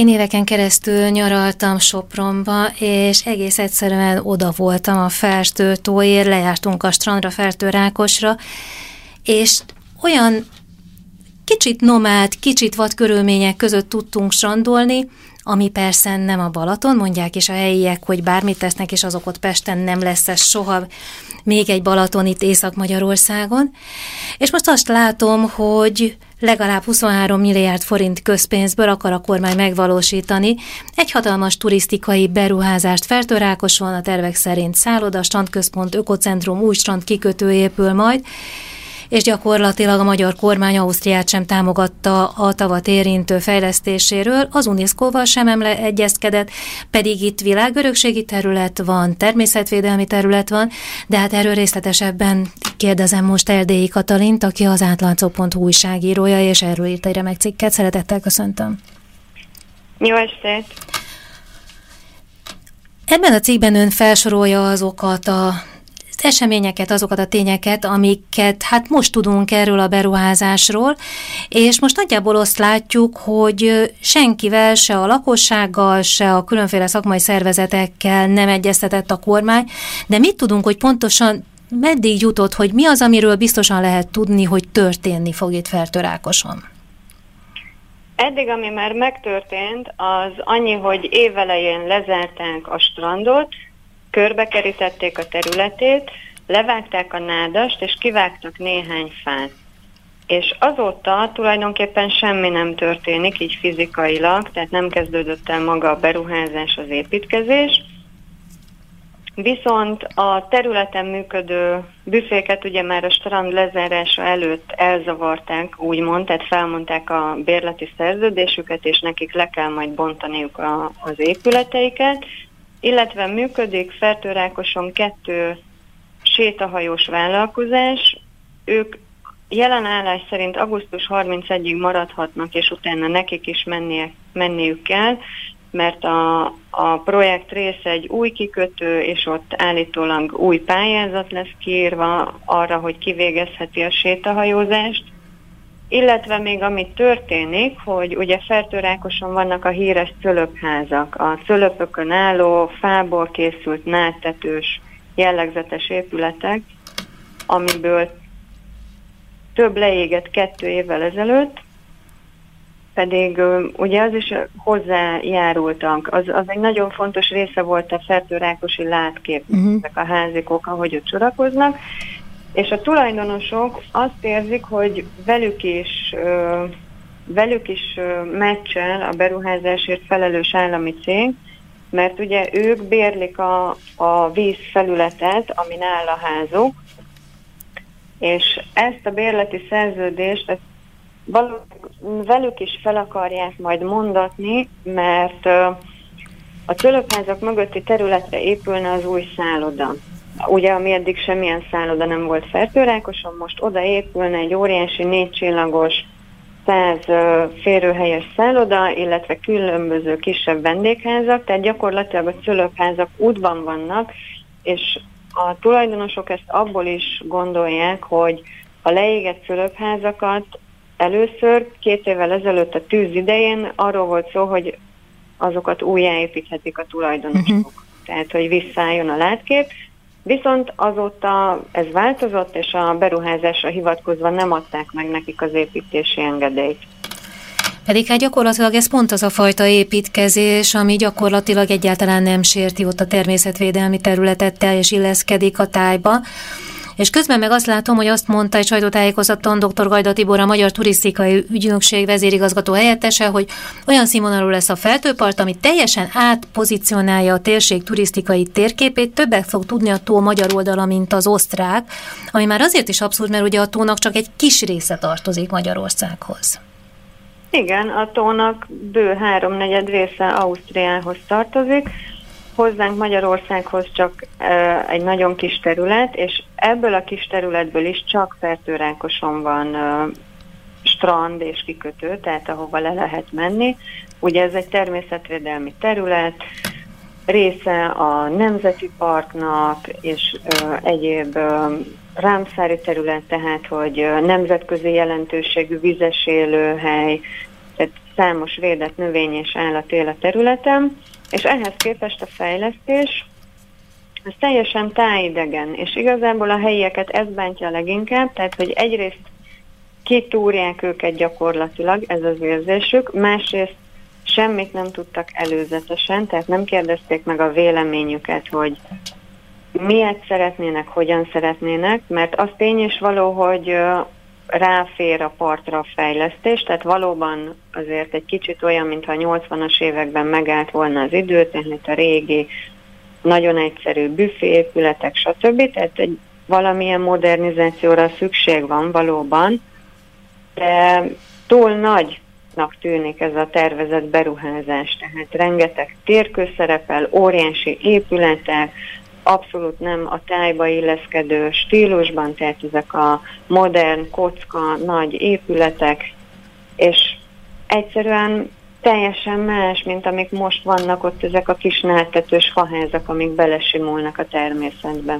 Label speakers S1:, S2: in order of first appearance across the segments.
S1: Én éveken keresztül nyaraltam Sopronba, és egész egyszerűen oda voltam a Ferstő tóért, lejártunk a strandra, Fertő Rákosra, és olyan kicsit nomád, kicsit vad körülmények között tudtunk strandolni, ami persze nem a Balaton, mondják is a helyiek, hogy bármit tesznek, és azok ott Pesten nem lesz ez soha még egy Balaton itt Észak-Magyarországon. És most azt látom, hogy legalább 23 milliárd forint közpénzből akar a kormány megvalósítani. Egy hatalmas turisztikai beruházást Fertőrákoson, a tervek szerint szálloda, strandközpont, ökocentrum, új strand kikötő épül majd, és gyakorlatilag a magyar kormány Ausztriát sem támogatta a tavat érintő fejlesztéséről, az UNESCO-val sem emle egyezkedett, pedig itt világörökségi terület van, természetvédelmi terület van, de hát erről részletesebben kérdezem most Erdélyi Katalint, aki az átlátszó.hu újságírója, és erről írt egy remek cikket. Szeretettel köszöntöm.
S2: Jó estét!
S1: Ebben a cikkben ön felsorolja azokat a eseményeket, azokat a tényeket, amiket hát most tudunk erről a beruházásról, és most nagyjából azt látjuk, hogy senkivel, se a lakossággal, se a különféle szakmai szervezetekkel nem egyeztetett a kormány, de mit tudunk, hogy pontosan meddig jutott, hogy mi az, amiről biztosan lehet tudni, hogy történni fog itt Fertörákoson?
S2: Eddig, ami már megtörtént, az annyi, hogy évelején lezárták a strandot, körbekerítették a területét, levágták a nádast, és kivágtak néhány fát. És azóta tulajdonképpen semmi nem történik, így fizikailag, tehát nem kezdődött el maga a beruházás, az építkezés. Viszont a területen működő büféket ugye már a strand lezárása előtt elzavarták, úgymond, tehát felmondták a bérleti szerződésüket, és nekik le kell majd bontaniuk a, az épületeiket, illetve működik Fertőrákoson kettő sétahajós vállalkozás. Ők jelen állás szerint augusztus 31-ig maradhatnak, és utána nekik is mennie, menniük kell, mert a, a projekt része egy új kikötő, és ott állítólag új pályázat lesz kiírva arra, hogy kivégezheti a sétahajózást. Illetve még ami történik, hogy ugye Fertőrákoson vannak a híres cölöpházak, a cölöpökön álló, fából készült nádtetős jellegzetes épületek, amiből több leégett kettő évvel ezelőtt, pedig ugye az is hozzájárultak. Az, az egy nagyon fontos része volt a fertőrákosi látkép, uh-huh. ezek a házikok, ahogy ott sorakoznak, és a tulajdonosok azt érzik, hogy velük is, velük is meccsel a beruházásért felelős állami cég, mert ugye ők bérlik a, a víz felületet, amin áll a házuk, és ezt a bérleti szerződést ezt velük is fel akarják majd mondatni, mert a cölöpházak mögötti területre épülne az új szálloda ugye ami eddig semmilyen szálloda nem volt Fertőrákoson, most oda épülne egy óriási négycsillagos, száz férőhelyes szálloda, illetve különböző kisebb vendégházak, tehát gyakorlatilag a szülőházak útban vannak, és a tulajdonosok ezt abból is gondolják, hogy a leégett szülőházakat először két évvel ezelőtt a tűz idején arról volt szó, hogy azokat újjáépíthetik a tulajdonosok. Uh-huh. Tehát, hogy visszaálljon a látkép, Viszont azóta ez változott, és a beruházásra hivatkozva nem adták meg nekik az építési engedélyt.
S1: Pedig hát gyakorlatilag ez pont az a fajta építkezés, ami gyakorlatilag egyáltalán nem sérti ott a természetvédelmi területet, teljes illeszkedik a tájba. És közben meg azt látom, hogy azt mondta egy sajtótájékozaton dr. Gajda Tibor, a Magyar Turisztikai Ügynökség vezérigazgató helyettese, hogy olyan színvonalú lesz a feltőpart, ami teljesen átpozícionálja a térség turisztikai térképét, többet fog tudni a tó magyar oldala, mint az osztrák, ami már azért is abszurd, mert ugye a tónak csak egy kis része tartozik Magyarországhoz.
S2: Igen, a tónak bő háromnegyed része Ausztriához tartozik, hozzánk Magyarországhoz csak e, egy nagyon kis terület, és ebből a kis területből is csak Fertőrákoson van e, strand és kikötő, tehát ahova le lehet menni. Ugye ez egy természetvédelmi terület, része a Nemzeti Parknak és e, egyéb e, rámszári terület, tehát hogy nemzetközi jelentőségű vizes élőhely, tehát számos védett növény és állat él a területen, és ehhez képest a fejlesztés ez teljesen tájidegen, és igazából a helyieket ez bántja leginkább, tehát hogy egyrészt kitúrják őket gyakorlatilag, ez az érzésük, másrészt semmit nem tudtak előzetesen, tehát nem kérdezték meg a véleményüket, hogy miért szeretnének, hogyan szeretnének, mert az tény is való, hogy ráfér a partra fejlesztés, tehát valóban azért egy kicsit olyan, mintha a 80-as években megállt volna az idő, tehát a régi, nagyon egyszerű büféépületek, stb. Tehát egy valamilyen modernizációra szükség van valóban, de túl nagynak tűnik ez a tervezett beruházás, tehát rengeteg térkő szerepel, óriási épületek, abszolút nem a tájba illeszkedő stílusban, tehát ezek a modern, kocka, nagy épületek, és egyszerűen teljesen más, mint amik most vannak ott ezek a kis náltetős faházak, amik belesimulnak a természetben.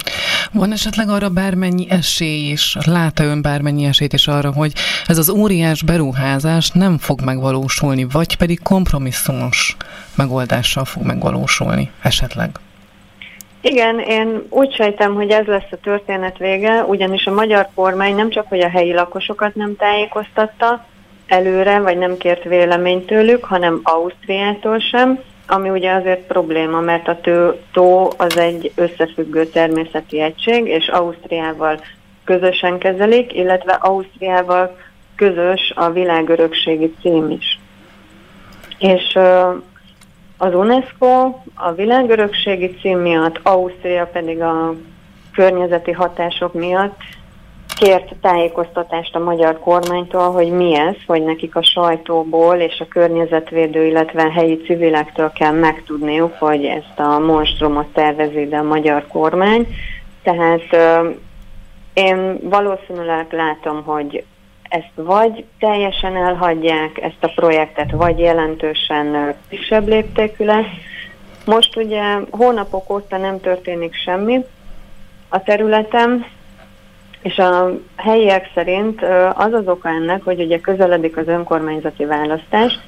S3: Van esetleg arra bármennyi esély is, lát-e ön bármennyi esélyt is arra, hogy ez az óriás beruházás nem fog megvalósulni, vagy pedig kompromisszumos megoldással fog megvalósulni esetleg?
S2: Igen, én úgy sejtem, hogy ez lesz a történet vége, ugyanis a magyar kormány nem csak, hogy a helyi lakosokat nem tájékoztatta előre, vagy nem kért véleményt tőlük, hanem Ausztriától sem, ami ugye azért probléma, mert a tő, tó az egy összefüggő természeti egység, és Ausztriával közösen kezelik, illetve Ausztriával közös a világörökségi cím is. És az UNESCO a világörökségi cím miatt, Ausztria pedig a környezeti hatások miatt kért tájékoztatást a magyar kormánytól, hogy mi ez, hogy nekik a sajtóból és a környezetvédő, illetve a helyi civilektől kell megtudniuk, hogy ezt a monstrumot tervezi ide a magyar kormány. Tehát én valószínűleg látom, hogy ezt vagy teljesen elhagyják ezt a projektet, vagy jelentősen kisebb léptékű lesz. Most ugye hónapok óta nem történik semmi a területen, és a helyiek szerint az az oka ennek, hogy ugye közeledik az önkormányzati választás,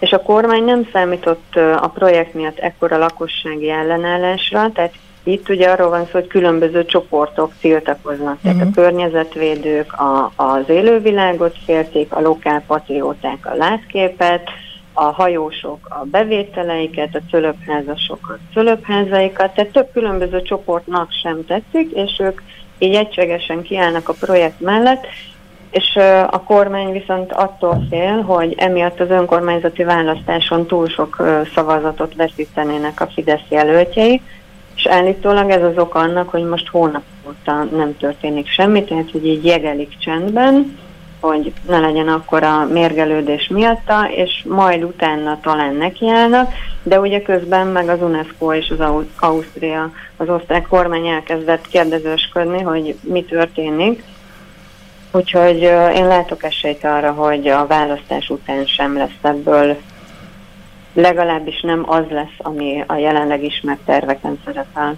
S2: és a kormány nem számított a projekt miatt ekkora lakossági ellenállásra, tehát itt ugye arról van szó, hogy különböző csoportok tiltakoznak, uh-huh. tehát a mhm. környezetvédők a, az élővilágot félték, a lokál patrióták a látképet, a hajósok a bevételeiket, a cölöpházasok a cölöpházaikat, tehát több különböző csoportnak sem tetszik, és ők így egységesen kiállnak a projekt mellett, és a kormány viszont attól fél, hogy emiatt az önkormányzati választáson túl sok szavazatot veszítenének a Fidesz jelöltjei, és állítólag ez az oka annak, hogy most hónap óta nem történik semmi, tehát hogy így jegelik csendben, hogy ne legyen akkor a mérgelődés miatta, és majd utána talán nekiállnak, de ugye közben meg az UNESCO és az Ausztria, az osztrák kormány elkezdett kérdezősködni, hogy mi történik, Úgyhogy én látok esélyt arra, hogy a választás után sem lesz ebből legalábbis nem az lesz, ami a jelenleg ismert terveken szerepel.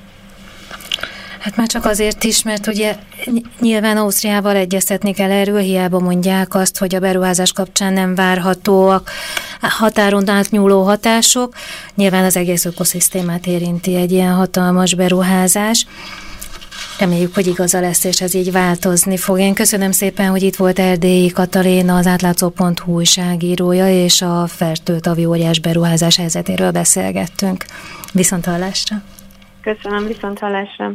S1: Hát már csak azért is, mert ugye nyilván Ausztriával egyeztetni kell erről, hiába mondják azt, hogy a beruházás kapcsán nem várhatóak határon átnyúló hatások. Nyilván az egész ökoszisztémát érinti egy ilyen hatalmas beruházás. Reméljük, hogy igaza lesz, és ez így változni fog. Én köszönöm szépen, hogy itt volt Erdélyi Katalina, az átlátszó.hu újságírója, és a fertőtavi óriás beruházás helyzetéről beszélgettünk. Viszont hallásra!
S2: Köszönöm, viszont hallásra!